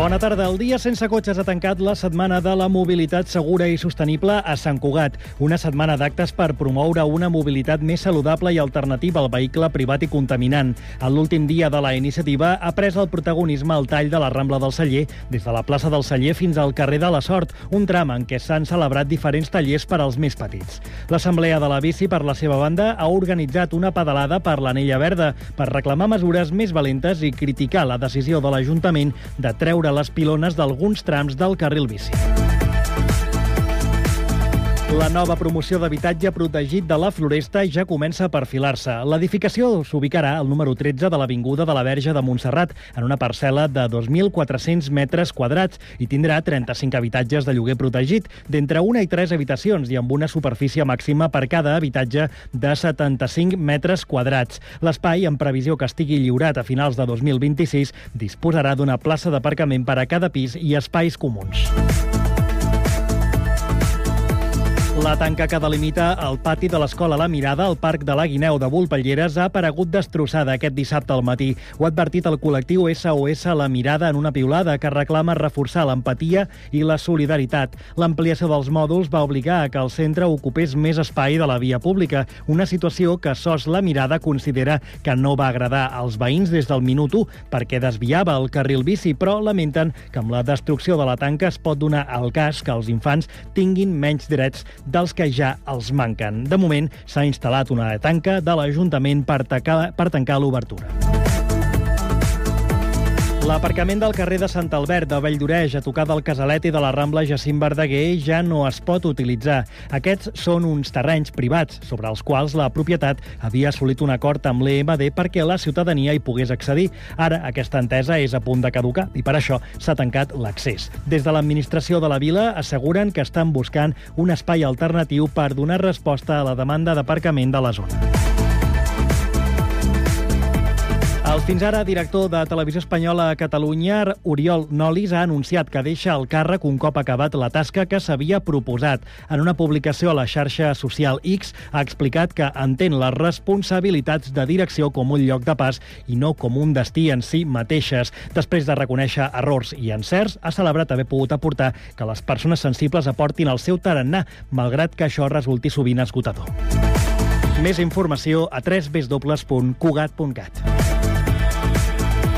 Bona tarda. El dia sense cotxes ha tancat la setmana de la mobilitat segura i sostenible a Sant Cugat. Una setmana d'actes per promoure una mobilitat més saludable i alternativa al vehicle privat i contaminant. En l'últim dia de la iniciativa ha pres el protagonisme el tall de la Rambla del Celler, des de la plaça del Celler fins al carrer de la Sort, un tram en què s'han celebrat diferents tallers per als més petits. L'Assemblea de la Bici, per la seva banda, ha organitzat una pedalada per l'Anella Verda per reclamar mesures més valentes i criticar la decisió de l'Ajuntament de treure les pilones d'alguns trams del carril bici. La nova promoció d'habitatge protegit de la Floresta ja comença a perfilar-se. L'edificació s'ubicarà al número 13 de l'Avinguda de la Verge de Montserrat, en una parcel·la de 2.400 metres quadrats i tindrà 35 habitatges de lloguer protegit, d'entre una i tres habitacions i amb una superfície màxima per cada habitatge de 75 metres quadrats. L'espai, en previsió que estigui lliurat a finals de 2026, disposarà d'una plaça d'aparcament per a cada pis i espais comuns. La tanca que delimita el pati de l'Escola La Mirada al Parc de la Guineu de Volpelleres ha aparegut destrossada aquest dissabte al matí. Ho ha advertit el col·lectiu SOS La Mirada en una piulada que reclama reforçar l'empatia i la solidaritat. L'ampliació dels mòduls va obligar a que el centre ocupés més espai de la via pública, una situació que SOS La Mirada considera que no va agradar als veïns des del minut 1 perquè desviava el carril bici, però lamenten que amb la destrucció de la tanca es pot donar el cas que els infants tinguin menys drets dels que ja els manquen. De moment, s'ha instal·lat una tanca de l'Ajuntament per, per tancar l'obertura. L'aparcament del carrer de Sant Albert de Valldoreix, a tocar del Casalet i de la Rambla Jacint Verdaguer, ja no es pot utilitzar. Aquests són uns terrenys privats sobre els quals la propietat havia assolit un acord amb l'EMD perquè la ciutadania hi pogués accedir. Ara aquesta entesa és a punt de caducar i per això s'ha tancat l'accés. Des de l'administració de la vila asseguren que estan buscant un espai alternatiu per donar resposta a la demanda d'aparcament de la zona. El fins ara director de Televisió Espanyola a Catalunya, Oriol Nolis, ha anunciat que deixa el càrrec un cop acabat la tasca que s'havia proposat. En una publicació a la xarxa social X ha explicat que entén les responsabilitats de direcció com un lloc de pas i no com un destí en si mateixes. Després de reconèixer errors i encerts, ha celebrat haver pogut aportar que les persones sensibles aportin el seu tarannà, malgrat que això resulti sovint esgotador. Més informació a www.cugat.cat.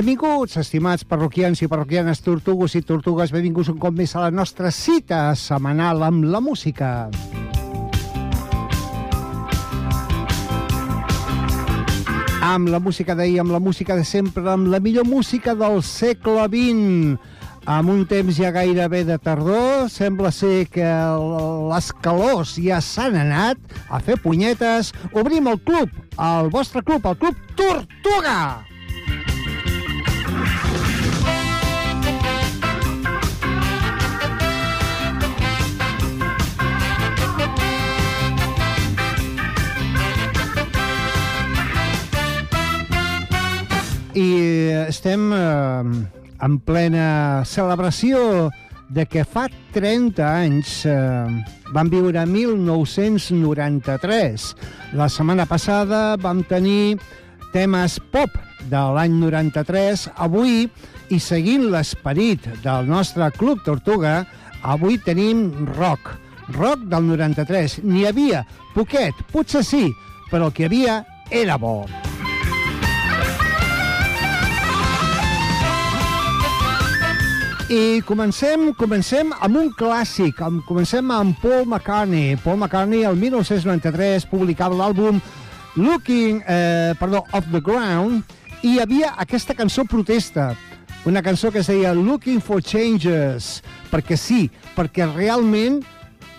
Benvinguts, estimats parroquians i parroquianes, tortugos i tortugues, benvinguts un cop més a la nostra cita setmanal amb la música. Amb la música d'ahir, amb la música de sempre, amb la millor música del segle XX, amb un temps ja gairebé de tardor, sembla ser que les calors ja s'han anat a fer punyetes. Obrim el club, el vostre club, el Club Tortuga! I estem eh, en plena celebració de que fa 30 anys eh, vam viure 1993. La setmana passada vam tenir temes pop de l'any 93. Avui, i seguint l'esperit del nostre Club Tortuga, avui tenim rock. Rock del 93. N'hi havia poquet, potser sí, però el que havia era bo. I comencem, comencem amb un clàssic. Comencem amb Paul McCartney. Paul McCartney, el 1993, publicava l'àlbum Looking, eh, perdó, Off the Ground, i hi havia aquesta cançó protesta, una cançó que es deia Looking for Changes, perquè sí, perquè realment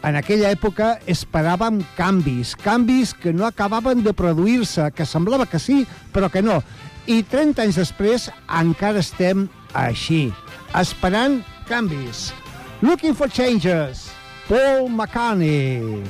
en aquella època esperàvem canvis, canvis que no acabaven de produir-se, que semblava que sí, però que no. I 30 anys després encara estem així, esperant canvis. Looking for changes, Paul McCartney.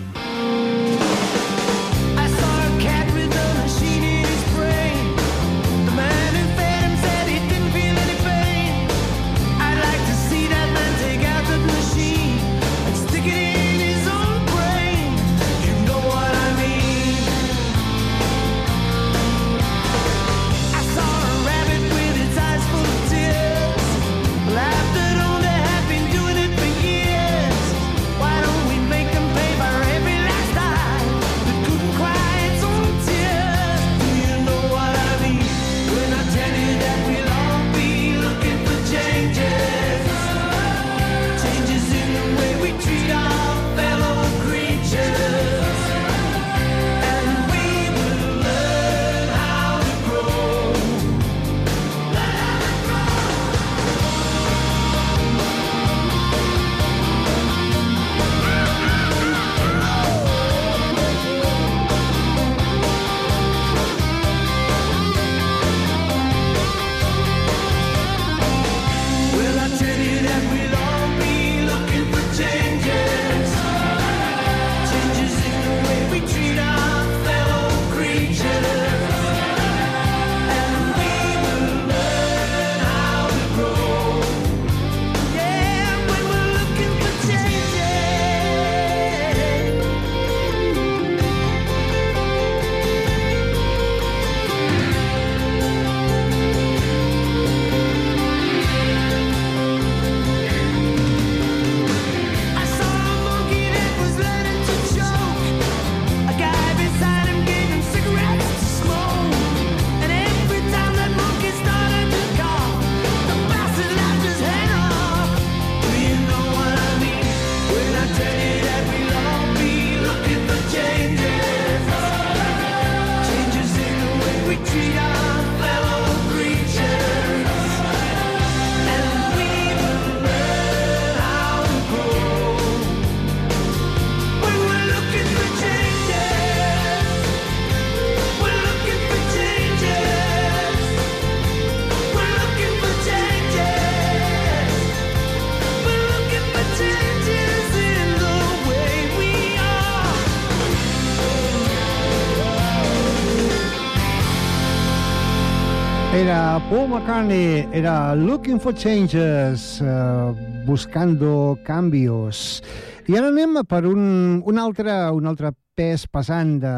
McCartney, era Looking for Changes, eh, buscando cambios. I ara anem per un, un, altre, un altre pes pesant de,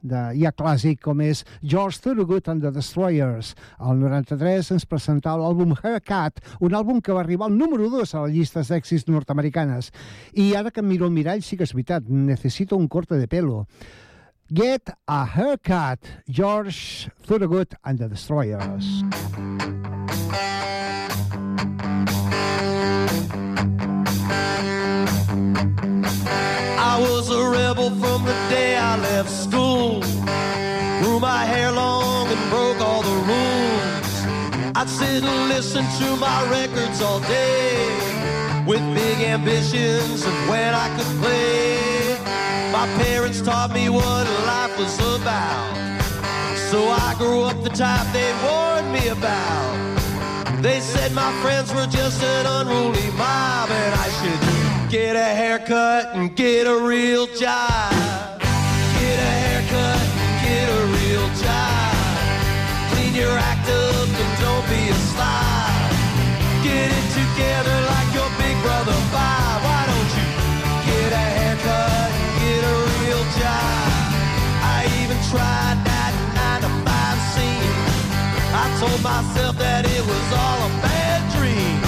de, ja clàssic com és George Thorogood and the Destroyers. El 93 ens presentava l'àlbum Haircut, un àlbum que va arribar al número 2 a les llistes d'èxits nord-americanes. I ara que miro al mirall sí que és veritat, necessito un corte de pelo. Get a Haircut, George Thorogood and the Destroyers. I was a rebel from the day I left school. Grew my hair long and broke all the rules. I'd sit and listen to my records all day with big ambitions of when I could play. My parents taught me what life was about. So I grew up the type they warned me about. They said my friends were just an unruly mob and I should get a haircut and get a real job. Get a haircut and get a real job. Clean your act told myself that it was all a bad dream.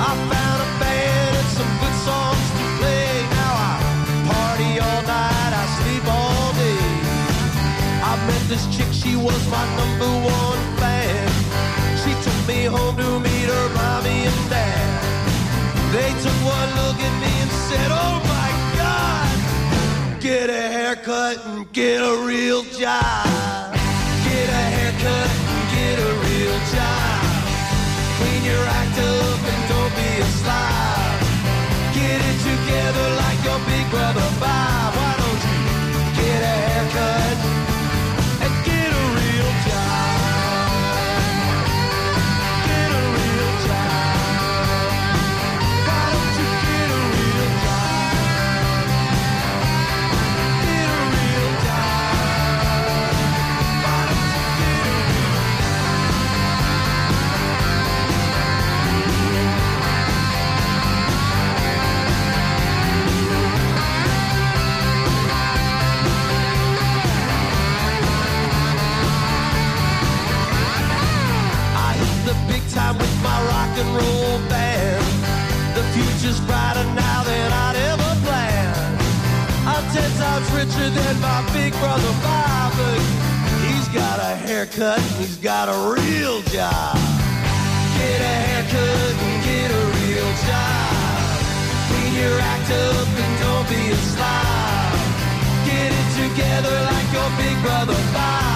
I found a band and some good songs to play. Now I party all night, I sleep all day. I met this chick, she was my number one fan. She took me home to meet her mommy and dad. They took one look at me and said, Oh my God, Get a haircut and get a real job. Clean your act up and don't be a slob. Get it together like your big brother Bob. And roll band. The future's brighter now than I'd ever planned. I'm ten times richer than my big brother Bob, but he's got a haircut and he's got a real job. Get a haircut and get a real job. Clean your act up and don't be a slob. Get it together like your big brother Bob.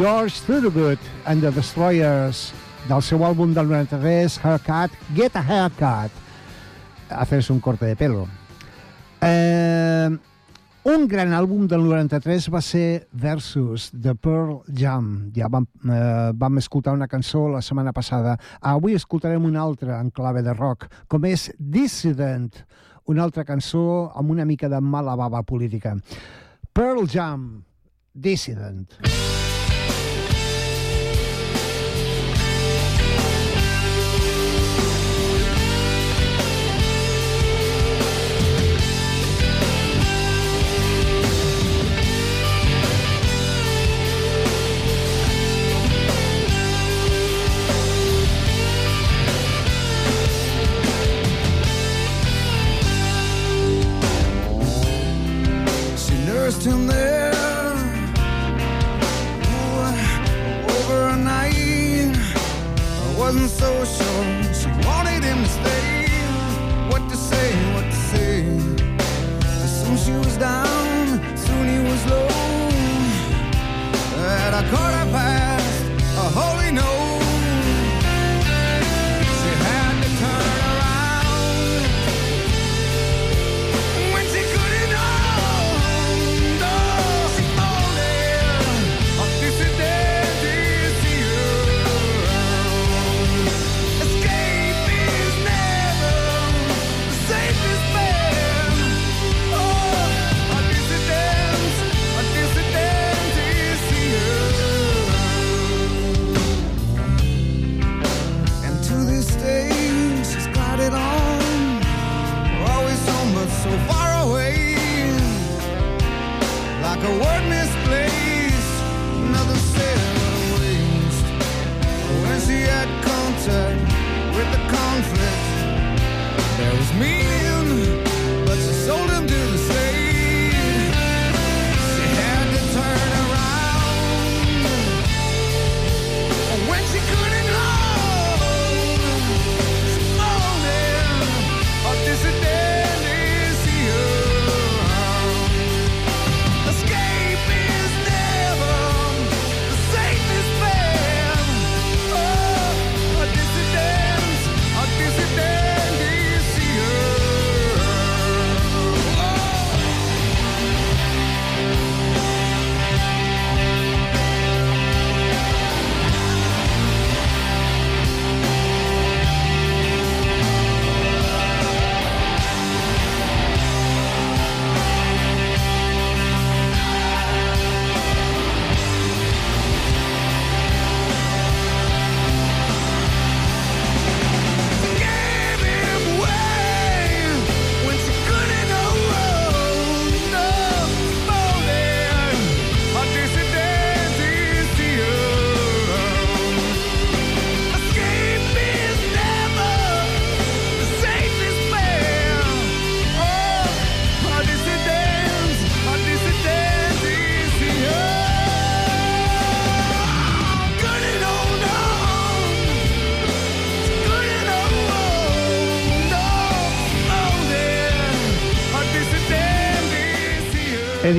George Thorogood and the Destroyers del seu àlbum del 93, Haircut, Get a Haircut, hacerse un corte de pelo. Eh, un gran àlbum del 93 va ser Versus, de Pearl Jam. Ja vam, eh, vam escoltar una cançó la setmana passada. Avui escoltarem una altra en clave de rock, com és Dissident, una altra cançó amb una mica de mala bava política. Pearl Jam, Dissident. She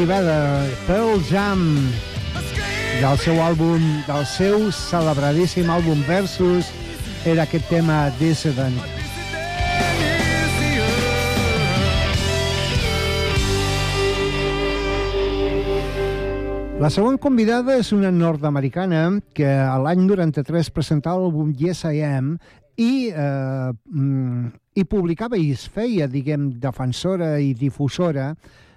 arribar Pearl Jam del seu àlbum, del seu celebradíssim àlbum Versus era aquest tema Dissident. La següent convidada és una nord-americana que a l'any 93 presentava l'àlbum Yes I Am i, eh, mm, i publicava i es feia, diguem, defensora i difusora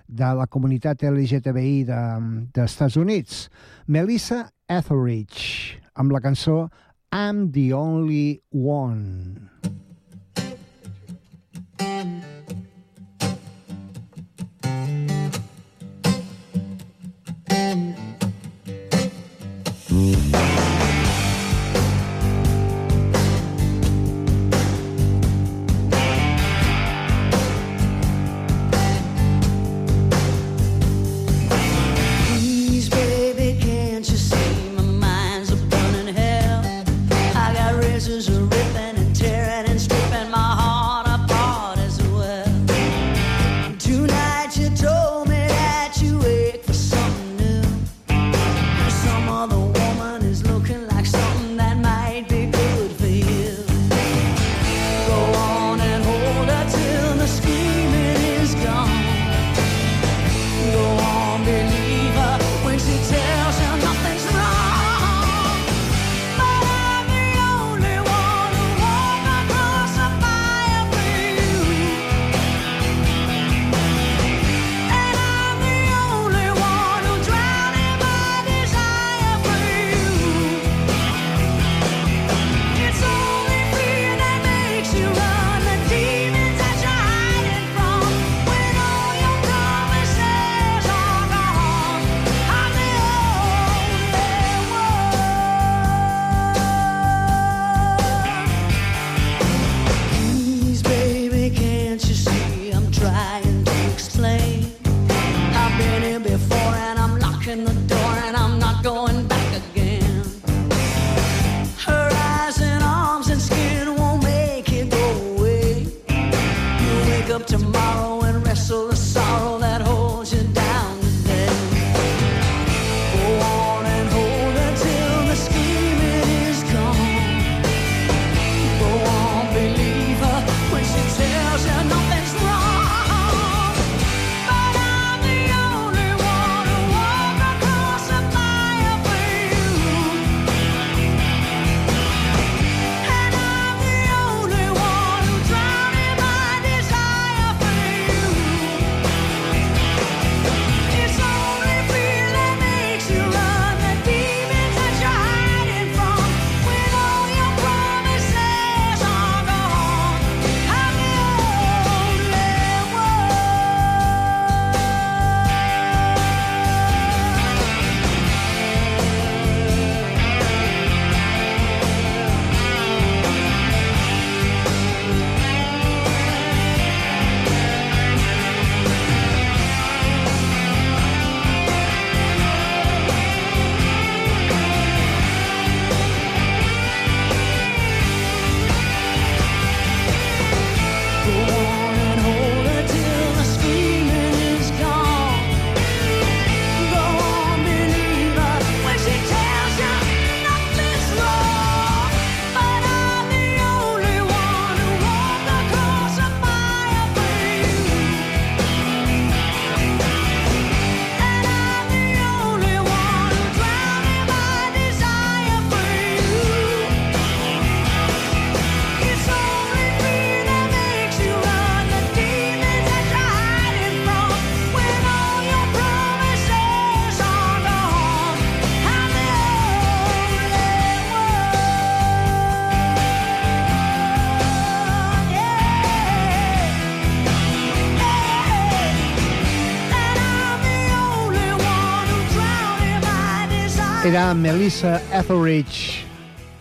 de la comunitat LGTBI d'Estats de, Units, Melissa Etheridge, amb la cançó I'm the Only One. era Melissa Etheridge.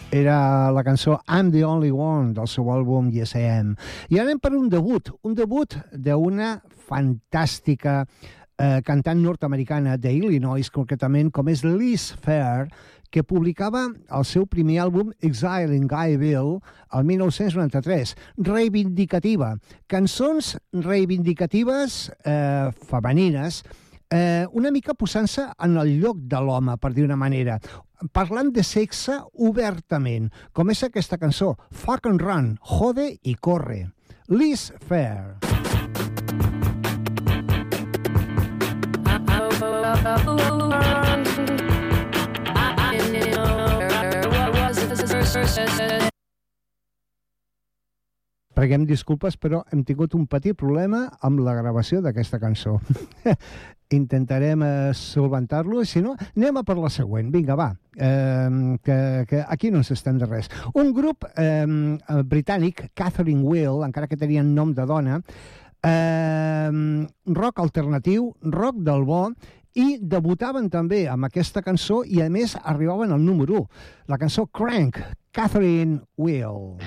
Era la cançó I'm the Only One del seu àlbum Yes I Am. I anem per un debut, un debut d'una fantàstica eh, cantant nord-americana d'Illinois, concretament, com és Liz Fair, que publicava el seu primer àlbum Exile in Guyville el 1993, reivindicativa. Cançons reivindicatives eh, femenines, femenines, eh, una mica posant-se en el lloc de l'home, per dir una manera, parlant de sexe obertament, com és aquesta cançó, Fuck and Run, Jode i Corre. Liz Fair. Preguem disculpes, però hem tingut un petit problema amb la gravació d'aquesta cançó. Intentarem eh, solventar-lo, si no, anem a per la següent. Vinga, va, eh, que, que aquí no ens estem de res. Un grup eh, britànic, Catherine Will, encara que tenien nom de dona, eh, rock alternatiu, rock del bo, i debutaven també amb aquesta cançó i, a més, arribaven al número 1. La cançó Crank, Catherine Will.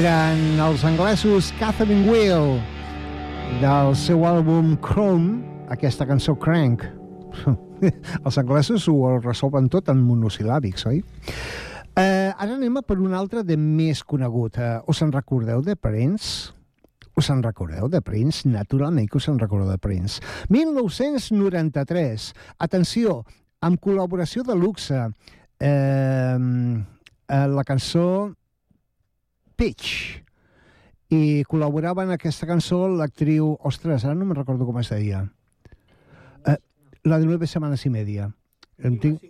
Eren els anglesos Catherine Wheel del seu àlbum Chrome, aquesta cançó Crank. els anglesos ho resolven tot en monosil·làbics, oi? Eh, ara anem a per un altre de més conegut. Eh, us en recordeu de Prince? Us en recordeu de Prince? Naturalment que us en recordeu de Prince. 1993. Atenció, amb col·laboració de luxe. Eh, eh, la cançó Pitch. I col·laborava en aquesta cançó l'actriu... Ostres, ara no me'n recordo com es deia. Eh, La de nueve semanas y media. Em tinc...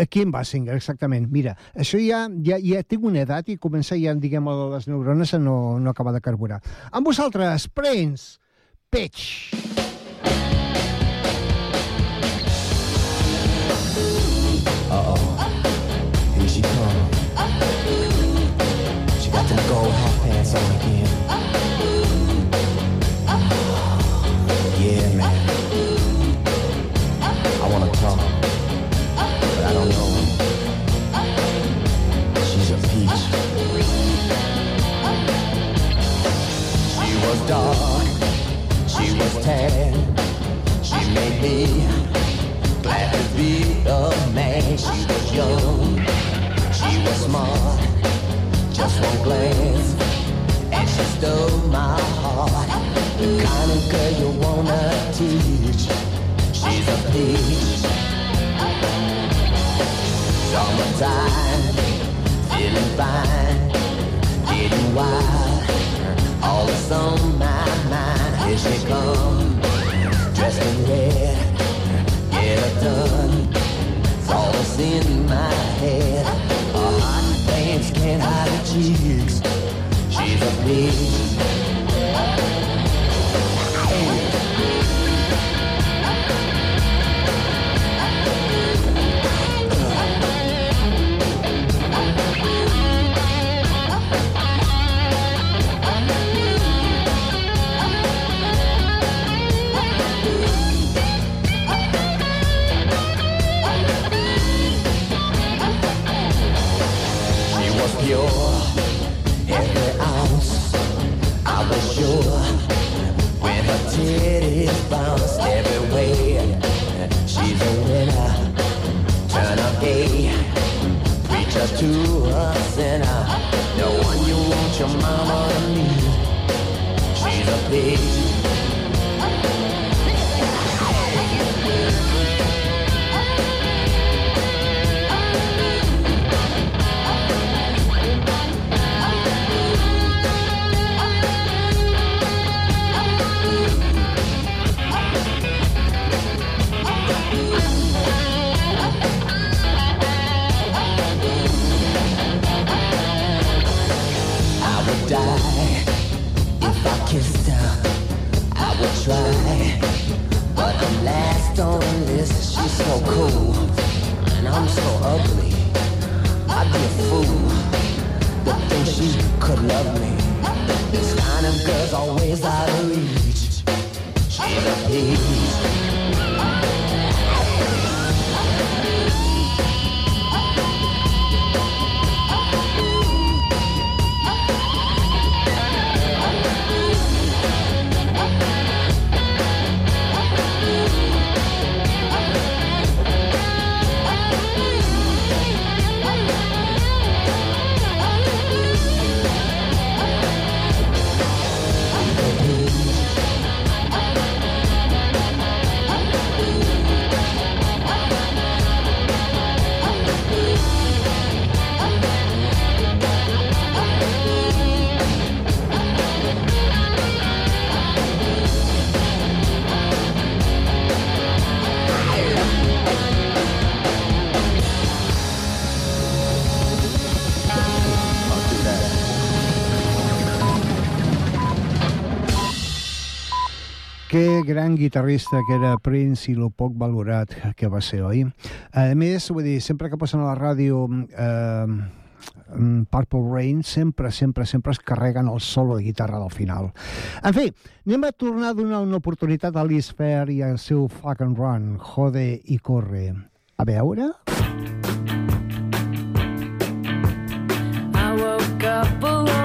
Aquí en Basinger, exactament. Mira, això ja, ja, ja tinc una edat i comença ja, diguem, les neurones a no, no acabar de carburar. Amb vosaltres, Prince, Pitch. Here days so cool, and I'm so ugly. I'd be a fool to think she could love me. This kind of girl's always out of reach. She's a peach. Gran guitarrista que era Prince i lo poc valorat que va ser, oi? A més, vull dir, sempre que passen a la ràdio eh, mm, Purple Rain, sempre, sempre, sempre es carreguen el solo de guitarra del final. En fi, anem a tornar a donar una oportunitat a Liz Fair i al seu Fuck and Run, Jode i Corre. A veure... I woke up alarmed.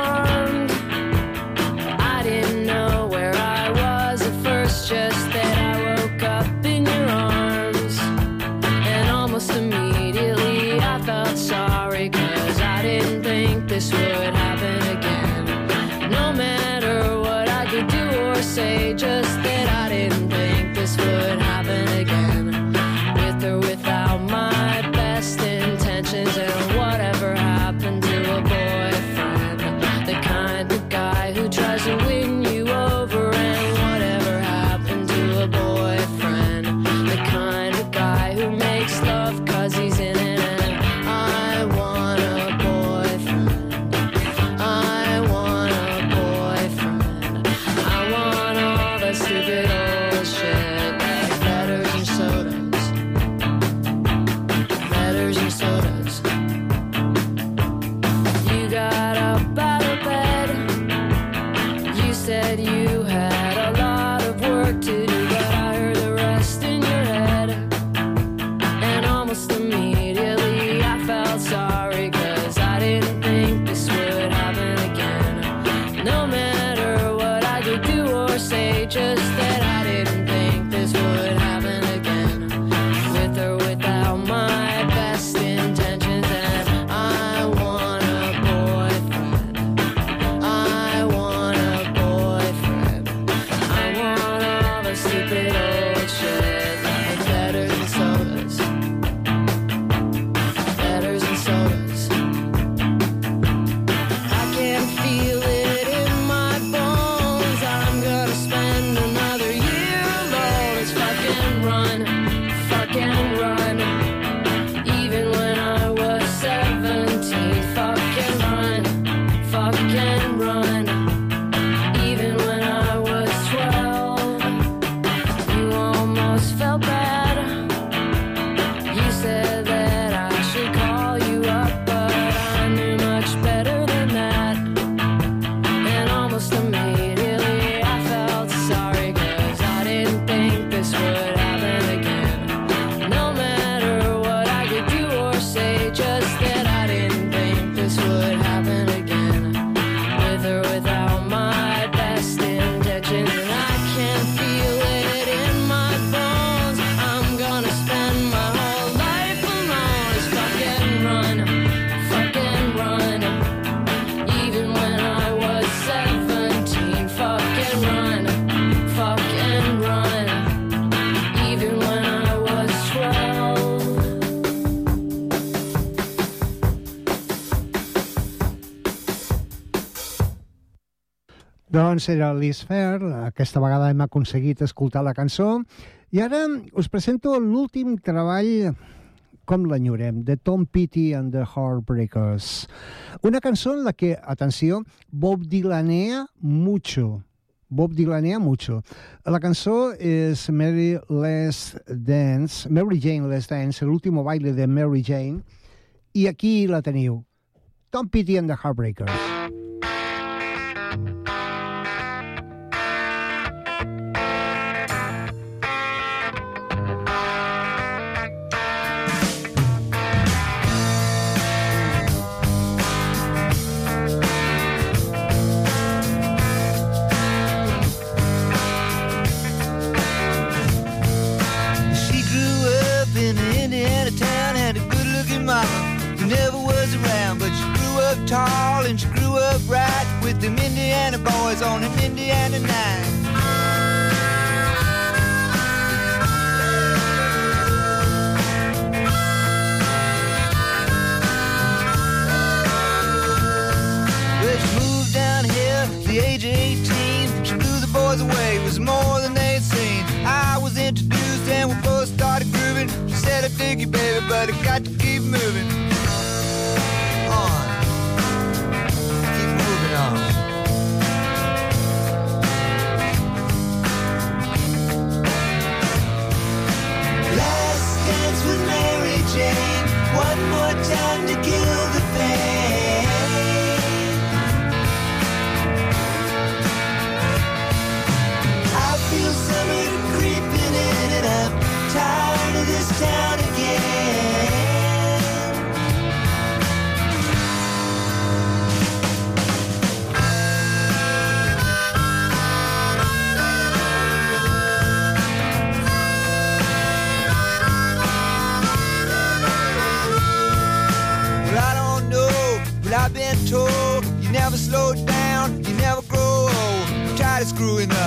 Concert a l'Isfer. Aquesta vegada hem aconseguit escoltar la cançó. I ara us presento l'últim treball com l'enyorem, de Tom Petty and the Heartbreakers. Una cançó en la que, atenció, Bob Dylanea mucho. Bob Dylanea mucho. La cançó és Mary Less Dance, Mary Jane Less Dance, l'últim baile de Mary Jane, i aquí la teniu. Tom Petty and the Heartbreakers.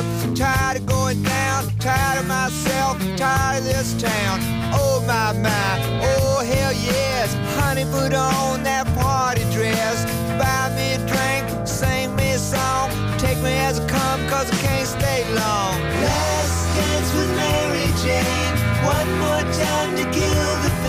up. I'm tired of going down. Tired of myself. Tired of this town. Oh my my. Oh hell yes. Honey, put on that party dress. Buy me a drink. Sing me a song. Take me as I come, cause I can't stay long. Last dance with Mary Jane. One more time to kill the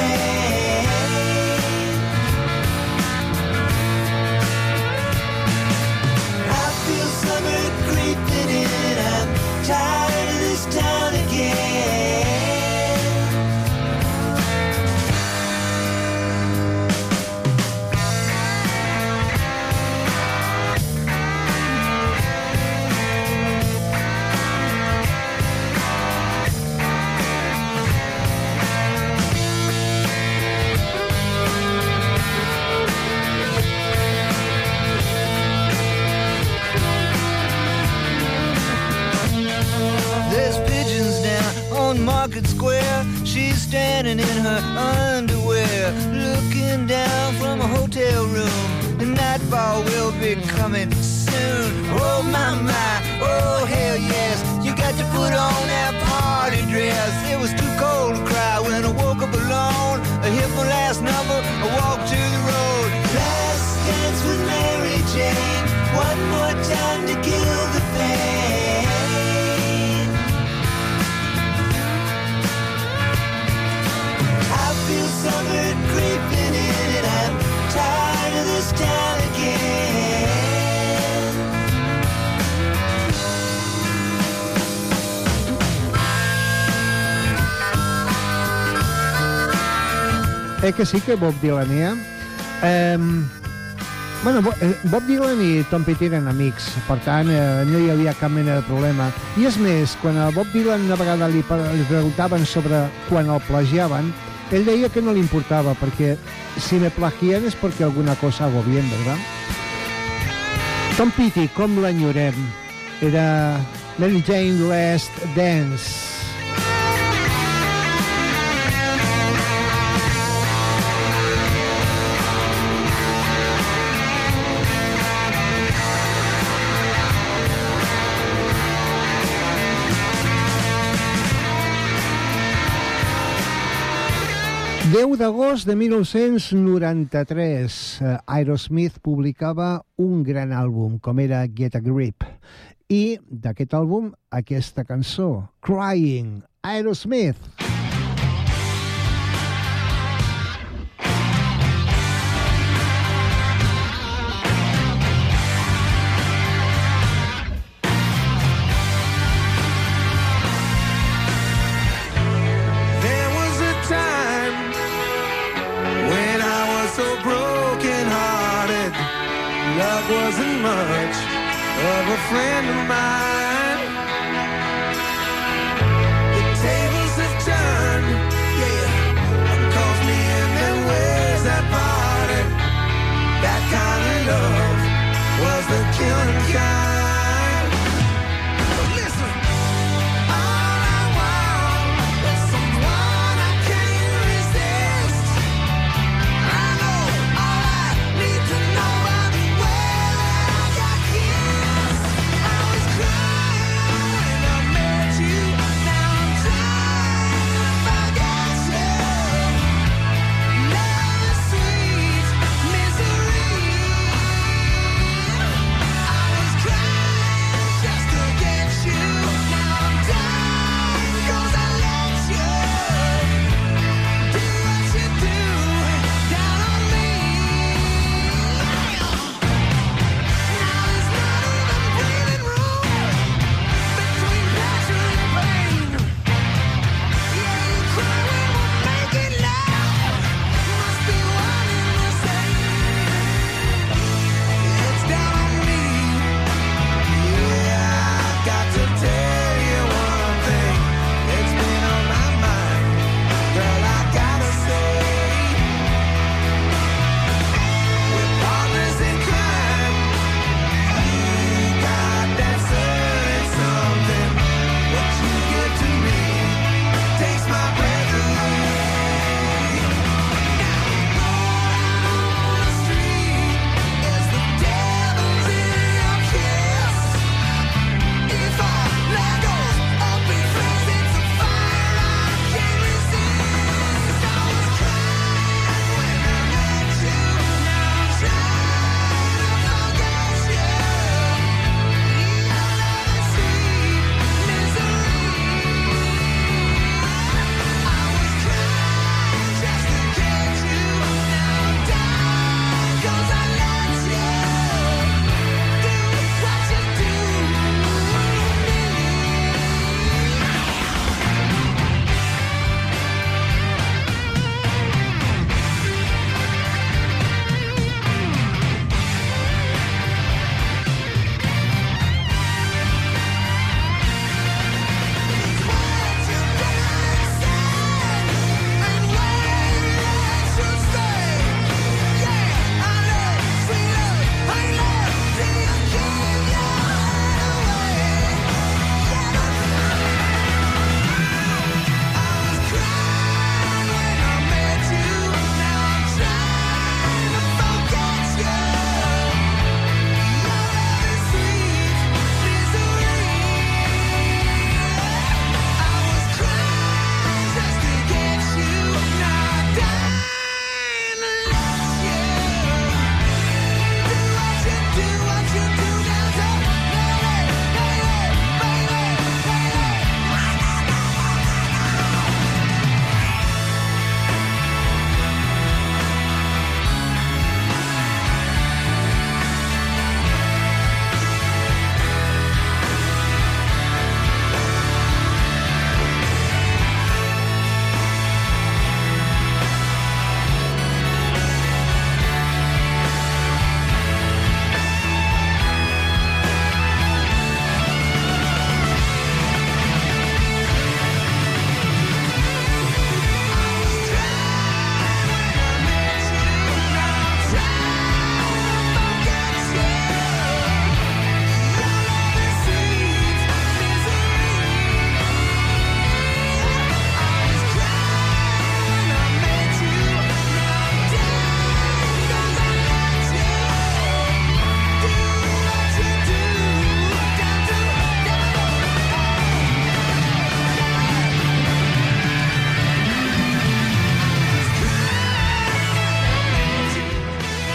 standing in her underwear, looking down from a hotel room. The nightfall will be coming soon. Oh my my, oh hell yes. You got to put on that party dress. It was too cold to cry when I woke up alone. I hit my last number, I walked to the road. Last dance with Mary Jane. One more time to kill Eh que sí que Bob Dylan hi ha? Eh, bueno, eh, Bob Dylan i Tom Petty eren amics, per tant, eh, no hi havia cap mena de problema. I és més, quan a Bob Dylan una vegada li, li preguntaven sobre quan el plagiaven, ell deia que no li importava, perquè si me plagian és perquè alguna cosa hago bien, ¿verdad? Tom Petty, com l'enyorem? Era Mary Jane Last Dance. ...10 d'agost de 1993, eh, Aerosmith publicava un gran àlbum, com era Get a Grip. I d'aquest àlbum, aquesta cançó, Crying, Aerosmith. There of a friend of mine.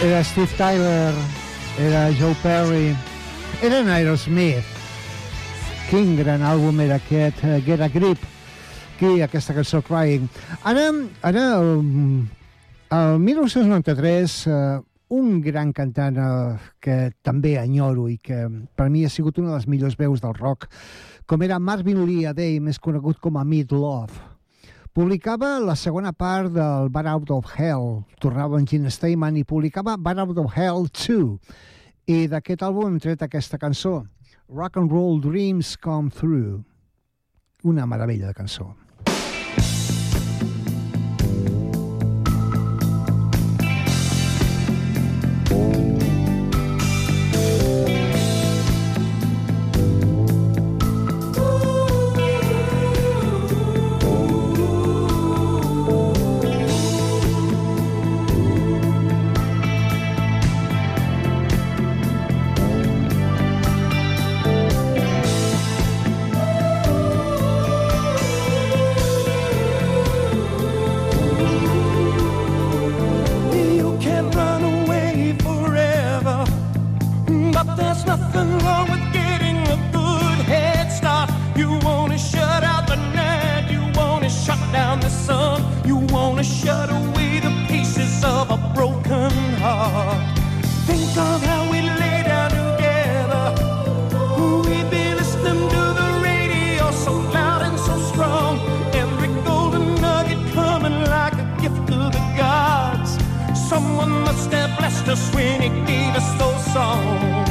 Era Steve Tyler, era Joe Perry, era Aerosmith. Quin gran àlbum era aquest, uh, Get a Grip. Aquí, aquesta cançó Crying. Ara, ara el, el 1993, uh, un gran cantant uh, que també enyoro i que per mi ha sigut una de les millors veus del rock, com era Marvin Lee Adey, més conegut com a Meat Love. Publicava la segona part del Bar Out of Hell, tornava en Gene Steinman i publicava Bar Out of Hell 2. I d'aquest àlbum hem tret aquesta cançó, Rock and Roll Dreams Come Through. Una meravella de cançó. Have blessed us when he gave us those songs.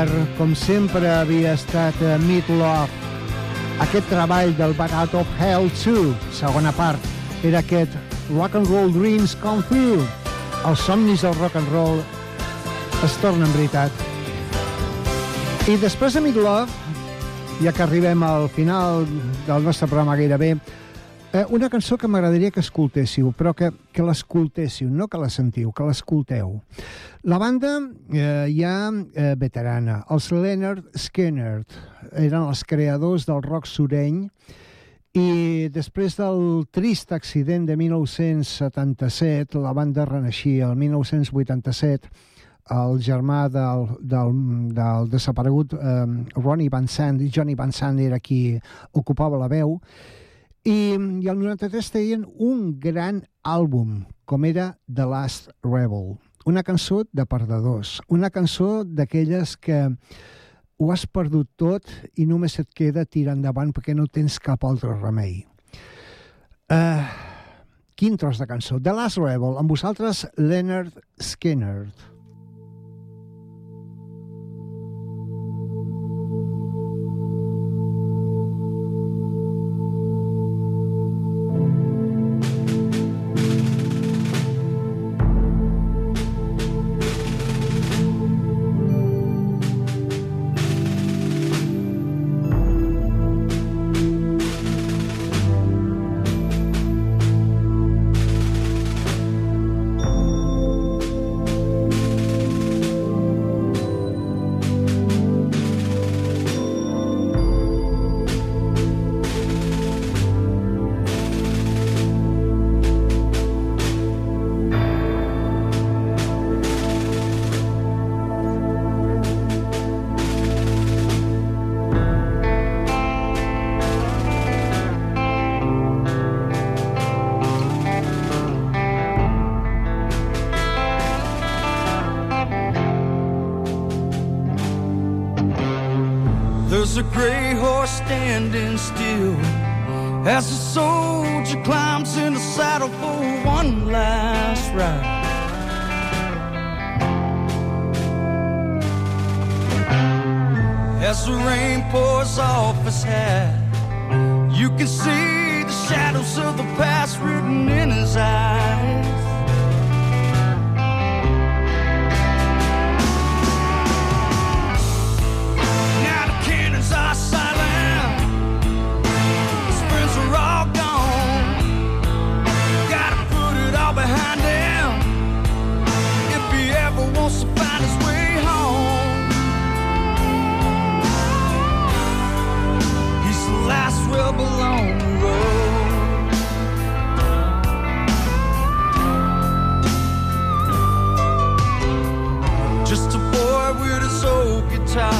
Espectacular, com sempre havia estat uh, Meat Love. Aquest treball del Back Out of Hell 2, segona part, era aquest Rock and Roll Dreams Come True. Els somnis del rock and roll es tornen veritat. I després de Meat Love, ja que arribem al final del nostre programa gairebé, eh, una cançó que m'agradaria que escoltéssiu, però que, que l'escoltéssiu, no que la sentiu, que l'escolteu. La banda eh, ja eh, veterana, els Leonard Skinner, eren els creadors del rock sureny i després del trist accident de 1977, la banda renaixia el 1987 el germà del, del, del desaparegut eh, Ronnie Van Sant, Johnny Van Sant era qui ocupava la veu, i, i el 93 tenien un gran àlbum, com era The Last Rebel, una cançó de perdedors, una cançó d'aquelles que ho has perdut tot i només et queda tirar endavant perquè no tens cap altre remei. Uh, quin tros de cançó. The Last Rebel, amb vosaltres Leonard Skinner. Standing still as the soldier climbs in the saddle for one last ride. As the rain pours off his hat, you can see the shadows of the past written in guitar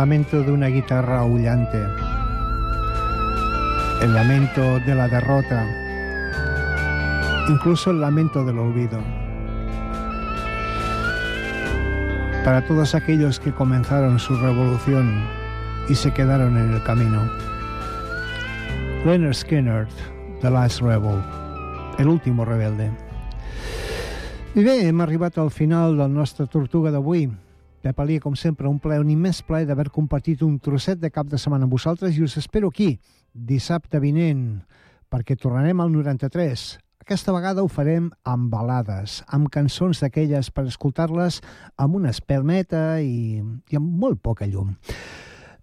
lamento de una guitarra aullante. El lamento de la derrota. Incluso el lamento del olvido. Para todos aquellos que comenzaron su revolución y se quedaron en el camino. Leonard Skinner, The Last Rebel, el último rebelde. I bé, hem al final del nostre Tortuga d'avui. Pep Ali, com sempre, un ple, un immens plaer d'haver compartit un trosset de cap de setmana amb vosaltres i us espero aquí, dissabte vinent, perquè tornarem al 93. Aquesta vegada ho farem amb balades, amb cançons d'aquelles per escoltar-les amb una espelmeta i, i amb molt poca llum.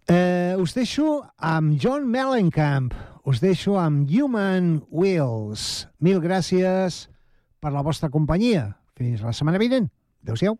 Eh, us deixo amb John Mellencamp, us deixo amb Human Wheels. Mil gràcies per la vostra companyia. Fins la setmana vinent. Adéu-siau.